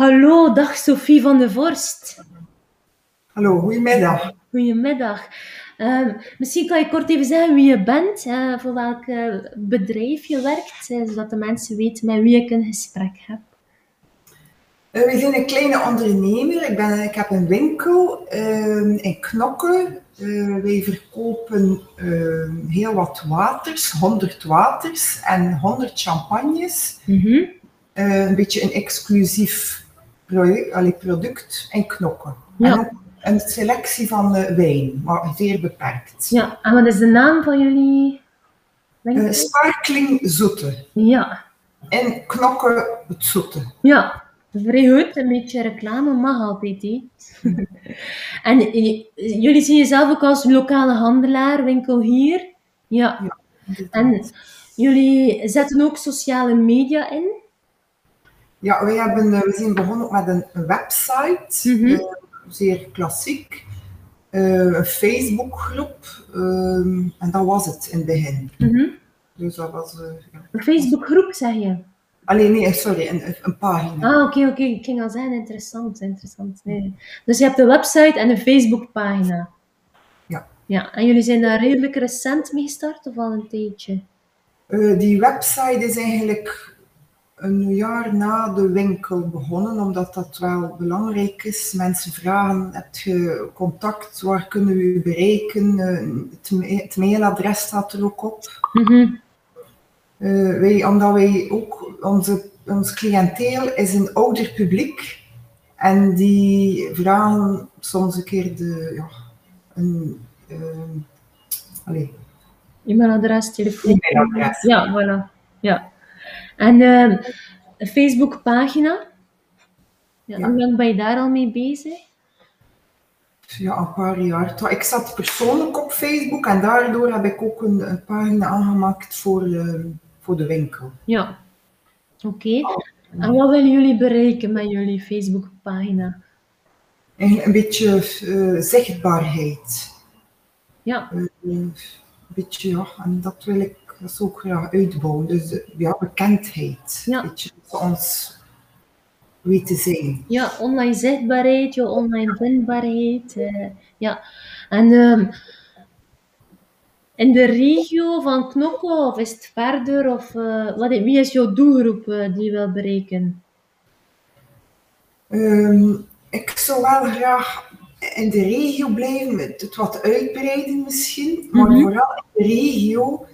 Hallo, dag Sophie van der Vorst. Hallo, goedemiddag. Goedemiddag. Ehm, misschien kan je kort even zeggen wie je bent, uh, voor welk uh, bedrijf je werkt, uh, zodat de mensen weten met wie ik een gesprek heb. we zijn een kleine ondernemer. Ik, ben, ik heb een winkel ehm, in Knokke. wij verkopen ehm, heel wat waters, 100 waters en 100 champagnes. Mhm. een beetje een exclusief product, product in Knokke. Ja. En een selectie van uh, wijn, maar zeer beperkt. Ja, en wat is de naam van jullie? Uh, sparkling Zoete. Ja. En Knokke het Zoete. Ja, vrij goed. Een beetje reclame mag altijd. He. en jullie zien jezelf ook als lokale handelaar, winkel hier. Ja. ja en jullie zetten ook sociale media in? Ja, wij hebben, we zijn begonnen met een website. Mm -hmm zeer klassiek. Uh, een Facebookgroep. Uh, en dat was het in het begin. Mm -hmm. Dus dat was... Ja. Een Facebookgroep, zeg je? Alleen nee, sorry, een, een pagina. Ah, oké, okay, oké. Okay. Ik ging al zeggen, interessant, interessant. Nee. Dus je hebt een website en een Facebookpagina. Ja. Ja, en jullie zijn daar redelijk recent mee gestart of al een tijdje? die website is eigenlijk een jaar na de winkel begonnen, omdat dat wel belangrijk is. Mensen vragen, heb je contact, waar kunnen we u bereiken? Het mailadres staat er ook op. Mm -hmm. uh, wij, omdat wij ook, onze, ons cliënteel is een ouder publiek. En die vragen soms een keer de, ja, een, uh, allez. E-mailadres, telefoon. E-mailadres. Ja, voilà. Ja. En uh, een Facebookpagina, ja, Ja. hoe lang ben je daar al mee bezig? Ja, een paar jaar. Ik zat persoonlijk op Facebook en daardoor heb ik ook een, een pagina aangemaakt voor, uh, voor de winkel. Ja, oké. Okay. En wat willen jullie bereiken met jullie Facebookpagina? Eigenlijk een beetje uh, zichtbaarheid. Ja. Uh, een beetje, ja, en dat wil ik dat is ook graag uitbouwen. Dus ja, bekendheid. Ja. Weet je, ons weten zijn. Ja, online zichtbaarheid, je online vindbaarheid. Uh, ja. En um, in de regio van Knokke, of is het verder? Of, uh, wat, wie is jouw doelgroep die je wil bereiken? Um, ik zou wel graag in de regio blijven, het wat uitbreiden misschien, maar Mhm. vooral in de regio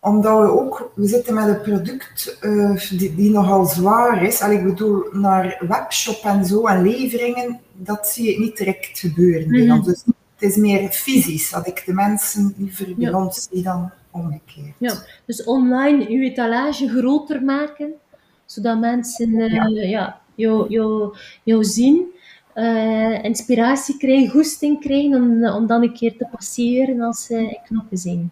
omdat we ook, we zitten met een product uh, die, die nogal zwaar is. Al ik bedoel, naar webshop en zo en leveringen, dat zie ik niet direct gebeuren ons. Dus het is meer fysisch, dat ik de mensen liever bij Ja. ons zie dan omgekeerd. Ja, dus online uw etalage groter maken, zodat mensen uh, Ja. ja. jou, jou, jou zien, uh, inspiratie krijgen, goesting krijgen om, om dan een keer te passeren als ze knoppen zijn.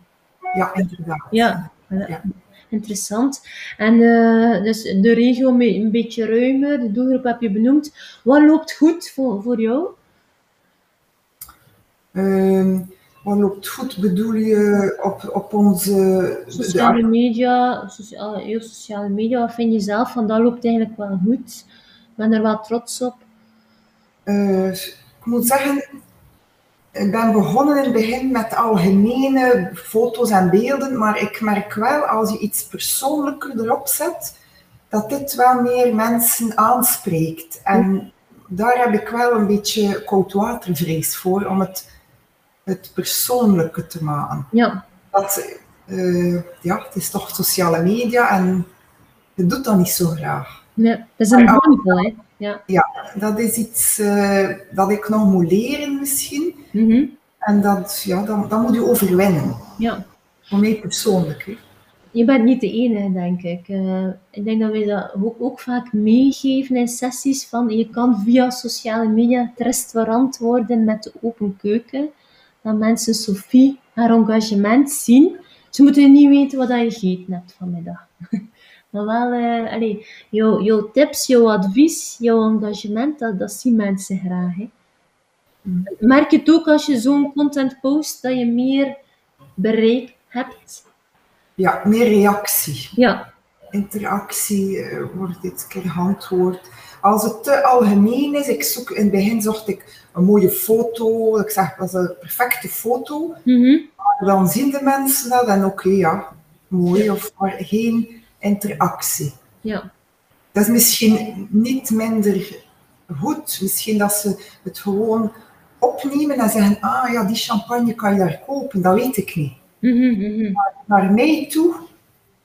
Ja, inderdaad. Ja, Ja. interessant. En uh, dus de regio een beetje ruimer, de doelgroep heb je benoemd. Wat loopt goed voor, voor jou? Um, wat loopt goed bedoel je op, op onze... Sociale media, sociale, heel sociale media, wat vind je zelf van dat loopt eigenlijk wel goed? Ik ben er wel trots op. Uh, ik moet zeggen, ik ben begonnen in het begin met algemene foto's en beelden, maar ik merk wel als je iets persoonlijker erop zet, dat dit wel meer mensen aanspreekt. En daar heb ik wel een beetje koudwatervrees voor, om het, het persoonlijke te maken. Ja. Dat, uh, ja, het is toch sociale media en je doet dat niet zo graag. Nee, dat is een drempel, hè. Ja. ja, dat is iets uh, dat ik nog moet leren misschien. Mm -hmm. En dat, ja, dat, dat moet je overwinnen. Ja. Voor mij persoonlijk. Hè. Je bent niet de enige, denk ik. Uh, ik denk dat wij dat ook, ook, vaak meegeven in sessies van je kan via sociale media het restaurant worden met de open keuken. Dat mensen Sophie haar engagement zien. Ze moeten niet weten wat je gegeten hebt vanmiddag. Maar wel, uh, allee, jouw, jouw tips, jouw advies, jouw engagement, dat, dat zien mensen graag. Hè. Merk je het ook als je zo'n content post, dat je meer bereik hebt? Ja, meer reactie. Ja. Interactie, uh, wordt dit keer geantwoord. als het te algemeen is, ik zoek, in het begin zocht ik een mooie foto, ik zeg dat is een perfecte foto, Mhm. dan zien de mensen dat en oké, ja, mooi, of maar geen interactie. Ja. Dat is misschien niet minder goed. Misschien dat ze het gewoon opnemen en zeggen, ah ja, die champagne kan je daar kopen, dat weet ik niet. Mhm, mhm. Naar mij toe,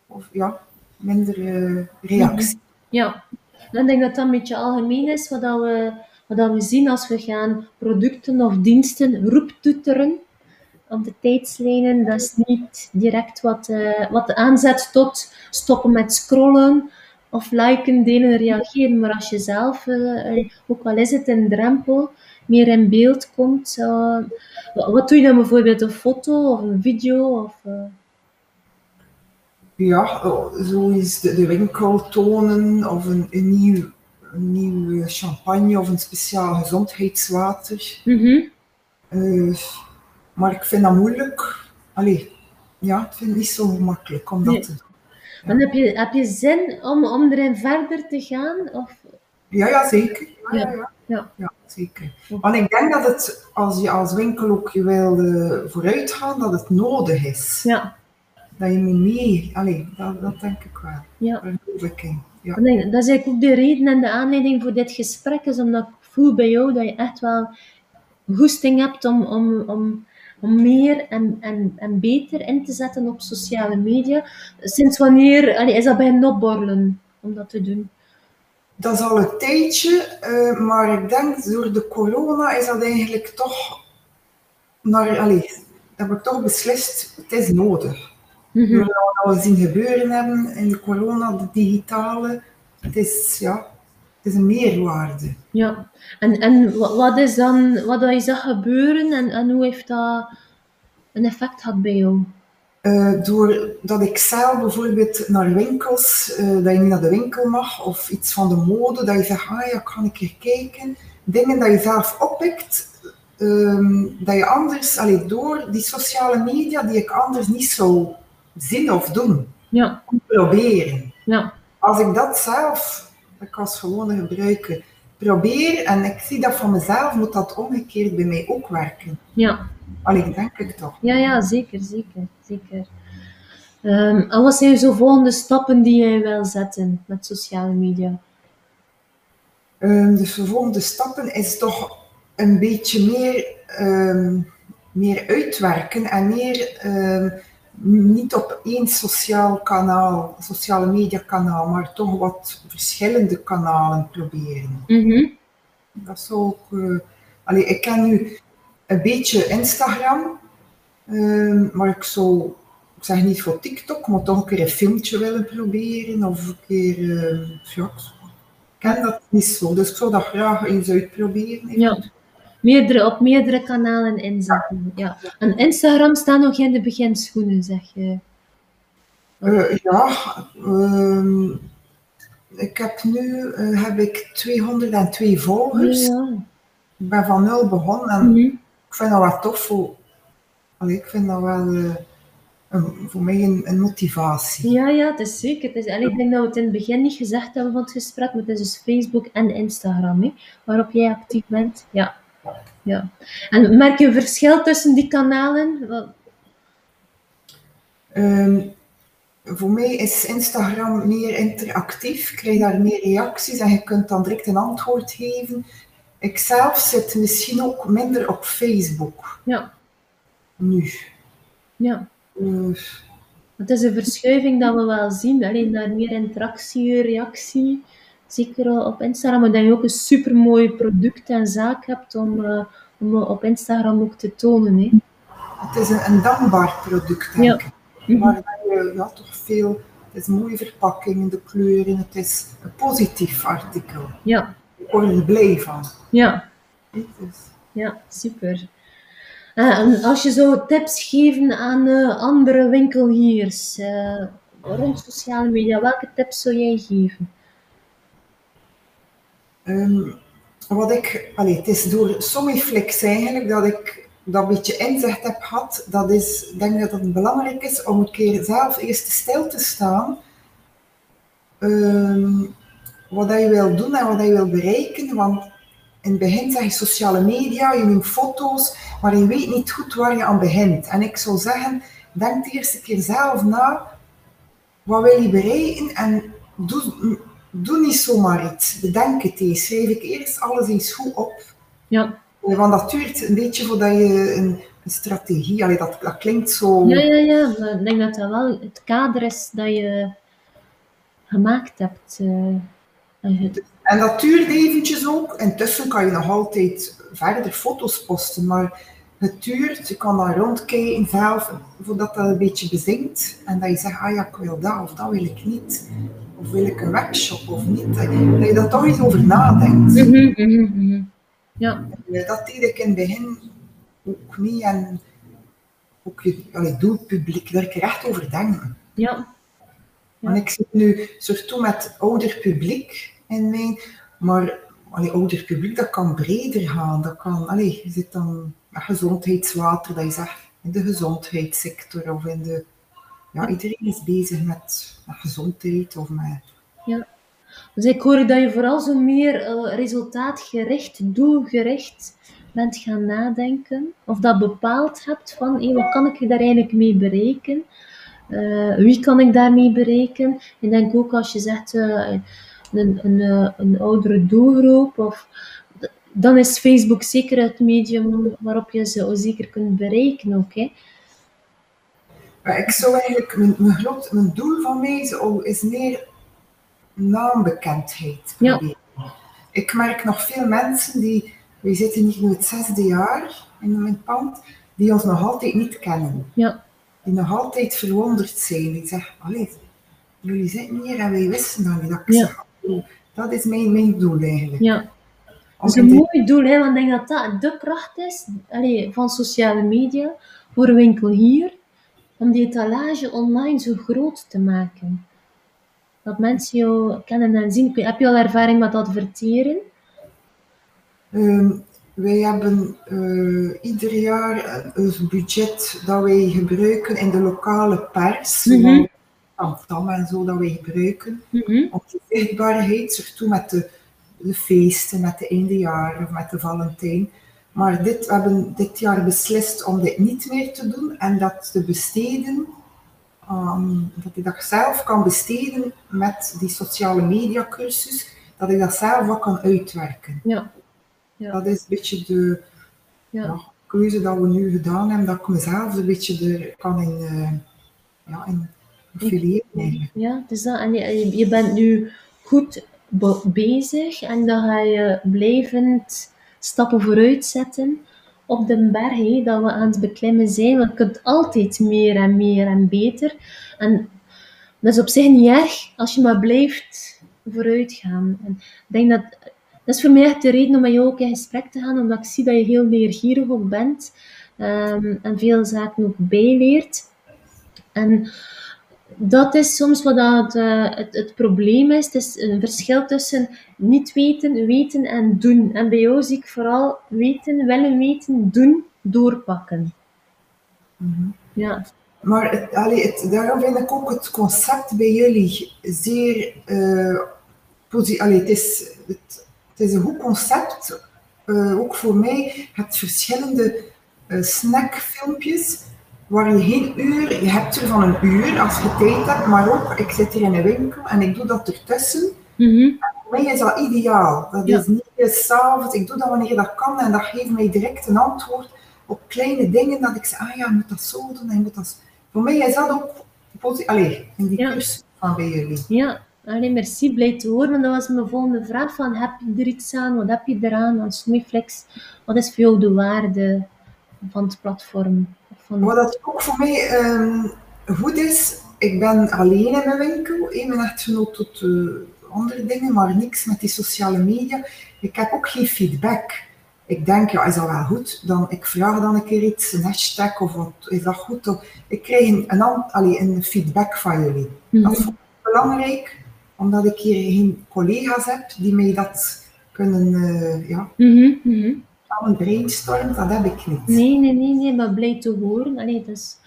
of ja, minder eh, reactie. Ja, ik denk dat dat een beetje algemeen is wat, dat we, wat dat we zien als we gaan producten of diensten roeptoeteren op de tijdslijnen. Dat is niet direct wat, eh, wat aanzet tot stoppen met scrollen of liken, delen, reageren. Maar als je zelf, eh, ook al is het een drempel, meer in beeld komt. eh, wat, doe je dan bijvoorbeeld? Een foto of een video? Of, eh, Ja, oh, zo is de, de winkel tonen of een, een, nieuw, een nieuwe champagne of een speciaal gezondheidswater. mhm. Eh, maar ik vind dat moeilijk. Allee, ja, ik vind het niet zo makkelijk om dat Nee. te doen. Dan heb je, heb je zin om, om erin verder te gaan? Of, Ja, ja, zeker. Ja, Ja. Ja, ja. zeker. Want ik denk dat het, als je als winkel ook je wil eh, vooruit gaan, dat het nodig is. Ja, Dat je moet mee, allee, dat, dat denk ik wel. ja. Ja. Denk, dat is eigenlijk ook de reden en de aanleiding voor dit gesprek, is omdat ik voel bij jou dat je echt wel goesting hebt om, om, om, om meer en, en, en beter in te zetten op sociale media. Sinds wanneer allee, is dat bij een opborrelen om dat te doen? Dat is al een tijdje, eh, maar ik denk door de corona is dat eigenlijk toch naar, allee, heb ik toch beslist, het is nodig. Door wat we zien gebeuren hebben in de corona, de digitale, het is, ja, het is een meerwaarde. Ja, en, en wa- wat is dan, wat dat je zag gebeuren en, en hoe heeft dat een effect gehad bij jou? Eh, doordat ik zelf bijvoorbeeld naar winkels, eh, dat je niet naar de winkel mag, of iets van de mode, dat je zegt, ah ja, kan ik er kijken. Dingen dat je zelf oppikt, ehm, dat je anders, allee, door die sociale media, die ik anders niet zou zien of doen, Ja, proberen. ja, Als ik dat zelf, ik als gewone gebruiker, probeer en ik zie dat van mezelf, moet dat omgekeerd bij mij ook werken. ja. Allee, denk ik toch. Ja, ja, zeker, zeker, zeker. Ehm, en wat zijn zo volgende stappen die jij wil zetten met sociale media? Ehm, de volgende stappen is toch een beetje meer, ehm, meer uitwerken en meer ehm, niet op één sociaal kanaal, sociale media kanaal, maar toch wat verschillende kanalen proberen. Mhm, Dat zou ook, eh, allee, ik ken nu een beetje Instagram, ehm, maar ik zou, ik zeg niet voor TikTok, maar toch een keer een filmpje willen proberen of een keer, eh, ja, ik ken dat niet zo, dus ik zou dat graag eens uitproberen. Ja. Meerdere, op meerdere kanalen inzetten. Ja. En Instagram staat nog in de beginschoenen, zeg je. Eh, ja, ehm, ik heb nu eh, heb ik 202 volgers. Ja. Ik ben van nul begonnen en Mhm. Ik vind dat wel tof. Voor, allee, ik vind dat wel eh, een, voor mij een, een motivatie. Ja, ja, het is zeker. Het is, allee, ik denk dat we het in het begin niet gezegd hebben van het gesprek, maar het is dus Facebook en Instagram, hè, waarop jij actief bent. Ja. ja. En merk je een verschil tussen die kanalen? Ehm, voor mij is Instagram meer interactief. Ik krijg daar meer reacties en je kunt dan direct een antwoord geven. Ik zelf zit misschien ook minder op Facebook Ja, nu. ja. Eh, Het is een verschuiving dat we wel zien. Alleen naar meer interactie, reactie. Zeker op Instagram. Maar dat je ook een supermooi product en zaak hebt om, eh, om op Instagram ook te tonen. Hè. Het is een, een dankbaar product, denk Ja. ik. Maar dat je ja, toch veel, het is een mooie verpakking, de kleuren, het is een positief artikel. Ja, Ik word er blij van. ja. Ja, super. Ah, en als je zou tips geven aan eh, andere winkelhiers eh, rond sociale media, welke tips zou jij geven? ehm, wat ik, allee, het is door Sommiflix eigenlijk dat ik dat beetje inzicht heb gehad. Dat is, ik denk dat het belangrijk is om een keer zelf eerst stil te staan. Ehm, wat dat je wil doen en wat dat je wil bereiken. Want in het begin zeg je sociale media, je neemt foto's, maar je weet niet goed waar je aan begint. En ik zou zeggen, denk de eerste keer zelf na, wat wil je bereiken en doe, doe niet zomaar iets. Bedenk het eens. Schrijf ik eerst alles eens goed op. Ja. Want dat duurt een beetje voordat je een, een strategie, allee, dat, dat klinkt zo... Ja, ja, ja. Maar ik denk dat dat wel het kader is dat je gemaakt hebt. Uh, en dat duurt eventjes ook. Intussen kan je nog altijd verder foto's posten, maar het duurt. Je kan dan rondkijken zelf, voordat dat een beetje bezinkt. En dat je zegt, ah ja, ik wil dat of dat wil ik niet. Of wil ik een workshop of niet. Dat je daar toch eens over nadenkt. Mm -hmm, Ja. Dat deed ik in het begin ook niet. En ook je allee, doelpubliek, daar ik er echt over denken. Ja. Want ik zit nu surtout met ouder publiek in mijn, maar allee, ouder publiek dat kan breder gaan. Dat kan, allee, je zit dan met gezondheidswater, dat je zegt in de gezondheidssector of in de, ja, iedereen is bezig met, met gezondheid of met. Ja. Dus ik hoor dat je vooral zo meer uh, resultaatgericht, doelgericht bent gaan nadenken. Of dat bepaald hebt van, hey, wat kan ik daar eigenlijk mee bereiken? Uh, wie kan ik daarmee bereiken? Ik denk ook als je zegt uh, een, een, uh, een oudere doelgroep, of, dan is Facebook zeker het medium waarop je ze zeker kunt bereiken ook. Hè? Maar ik zou eigenlijk, mijn, mijn, groot, mijn doel van mij is meer naambekendheid. Ja. Ik merk nog veel mensen die, we zitten hier nu het zesde jaar in mijn pand, die ons nog altijd niet kennen. Ja die nog altijd verwonderd zijn. Die zeggen, allee, jullie zitten hier en wij wisten dat niet. Dat, ik zeg, dat is mijn, mijn doel eigenlijk. Ja. Dat is een mooi doel, hè, want ik denk dat dat de kracht is allee, van sociale media voor een winkel hier, om die etalage online zo groot te maken. Dat mensen jou kennen en zien. Heb je al ervaring met adverteren? Um, wij hebben uh, ieder jaar een budget dat wij gebruiken in de lokale pers. Mm -hmm. Amsterdam en zo dat wij gebruiken. Mm -hmm. Om de zichtbaarheid, surtout met de, de feesten, met de eindejaar of met de Valentijn. Maar dit, we hebben dit jaar beslist om dit niet meer te doen en dat te besteden, um, dat ik dat zelf kan besteden met die sociale media cursus, dat ik dat zelf ook kan uitwerken. Ja. Ja. Dat is een beetje de ja. keuze dat we nu gedaan hebben, dat ik mezelf een beetje er kan in, uh, ja, in Ja, dus dat, en je, je bent nu goed bezig en dan ga je blijvend stappen vooruit zetten op de berg dat we aan het beklimmen zijn. Want je kunt altijd meer en meer en beter. En dat is op zich niet erg als je maar blijft vooruit gaan. En ik denk dat dat is voor mij echt de reden om met jou ook in gesprek te gaan, omdat ik zie dat je heel leergierig ook bent um, en veel zaken ook bijleert. En dat is soms wat dat, uh, het, het, probleem is. Het is een verschil tussen niet weten, weten en doen. En bij jou zie ik vooral weten, willen weten, doen, doorpakken. Mm -hmm. Ja. Maar het, allee, het, daarom vind ik ook het concept bij jullie zeer uh, allee, het is het, het is een goed concept, uh, ook voor mij. Je hebt verschillende snackfilmpjes waar je geen uur, je hebt er van een uur als je tijd hebt, maar ook, ik zit hier in een winkel en ik doe dat ertussen. Mm -hmm. voor mij is dat ideaal. Dat ja. is niet s'avonds, ik doe dat wanneer dat kan en dat geeft mij direct een antwoord op kleine dingen dat ik zeg, ah ja, je moet dat zo doen en moet dat... Voor mij is dat ook, allee, in die ja. cursus van bij jullie. Ja, Allee, merci, blij te horen. Dat was mijn volgende vraag. Van, heb je er iets aan? Wat heb je eraan aan Sumiflex? Wat is voor jou de waarde van het platform? Wat dat ook voor mij um, goed is, ik ben alleen in mijn winkel. Ik ben echtgenoot tot uh, andere dingen, maar niks met die sociale media. Ik heb ook geen feedback. Ik denk, ja, is dat wel goed? Dan, ik vraag dan een keer iets, een hashtag of wat, is dat goed? Of, ik krijg een, een, allee, een feedback van jullie. Dat is belangrijk omdat ik hier geen collega's heb die mij dat kunnen, uh, ja, mm een brainstorm, dat heb ik niet. Nee, nee, nee, nee maar blij te horen. Allee, is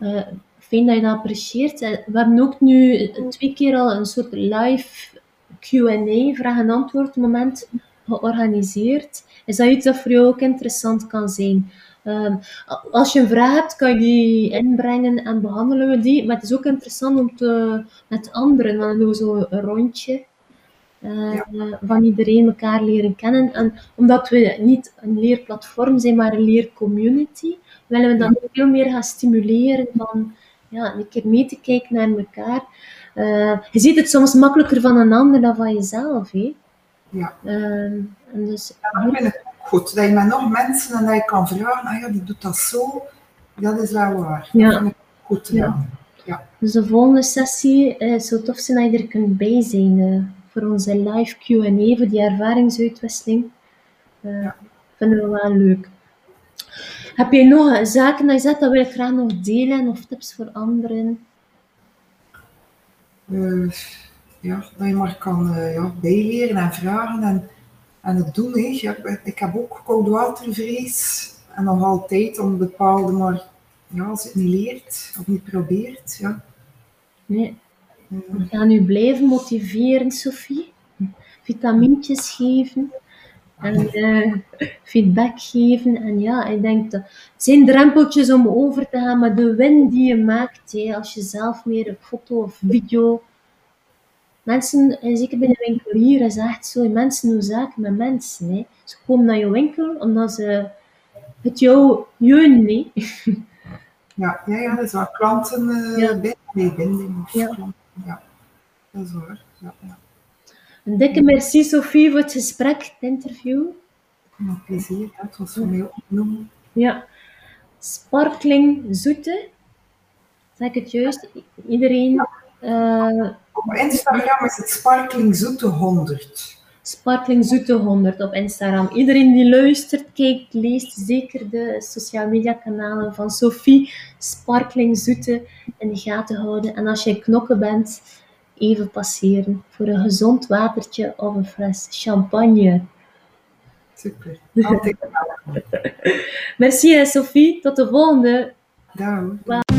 uh, fijn dat je dat apprecieert. We hebben ook nu twee keer al een soort live Q&A, vraag- en antwoord moment georganiseerd. Is dat iets dat voor jou ook interessant kan zijn? Ehm, als je een vraag hebt, kan je die inbrengen en behandelen we die. Maar het is ook interessant om te, met anderen, want dan doen we zo een rondje. Uh, van iedereen elkaar leren kennen. En omdat we niet een leerplatform zijn, maar een leercommunity, willen we dan veel meer gaan stimuleren van ja, een keer mee te kijken naar elkaar. Uh, je ziet het soms makkelijker van een ander dan van jezelf. Hè? Ja. Uh, en dus, goed. Dat je met nog mensen en dat je kan vragen, ah ja, die doet dat zo. Dat is wel waar. Ja. Dat goed. Ja. ja. Dus de volgende sessie uh, zou tof zijn dat je er kunt bij zijn. Voor onze live Q&A, voor die ervaringsuitwisseling. Uh, Ja. Vinden we wel leuk. Heb je nog zaken dat je zegt, dat wil ik graag nog delen, of tips voor anderen? Uh, ja, dat je maar kan uh, ja, bijleren en vragen en, en het doen. Hè. Ja, ik heb ook koudwatervrees en nog altijd om bepaalde, maar ja, als je het niet leert of niet probeert, ja. Nee. We gaan u blijven motiveren, Sophie. Vitamintjes geven en uh, feedback geven. En ja, ik denk dat het zijn drempeltjes om over te gaan, maar de win die je maakt, hè, als je zelf meer een foto of video. Mensen, en zeker bij de winkelier, is echt zo: mensen doen zaken met mensen. Hè. Ze komen naar je winkel omdat ze het jou jeunen. Hè. Ja, ja, ja, dat is waar. Klanten uh, Ja. bij binding. Of Ja. klanten, ja, dat is waar. Ja, ja. Een dikke merci, Sophie, voor het gesprek, het interview. Met plezier, het was voor mij opgenomen. Ja. Sparkling zoete. Zeg ik het juist? Iedereen. eh, Op Instagram is het Sparkling Zoete 100. Sparkling Zoete 100 op Instagram. Iedereen die luistert, kijkt, leest zeker de sociale media kanalen van Sophie Sparkling Zoete in de gaten houden. En als je knokken bent, even passeren voor een gezond watertje of een fles champagne. Super. Altijd. Merci Sophie, tot de volgende. Dag.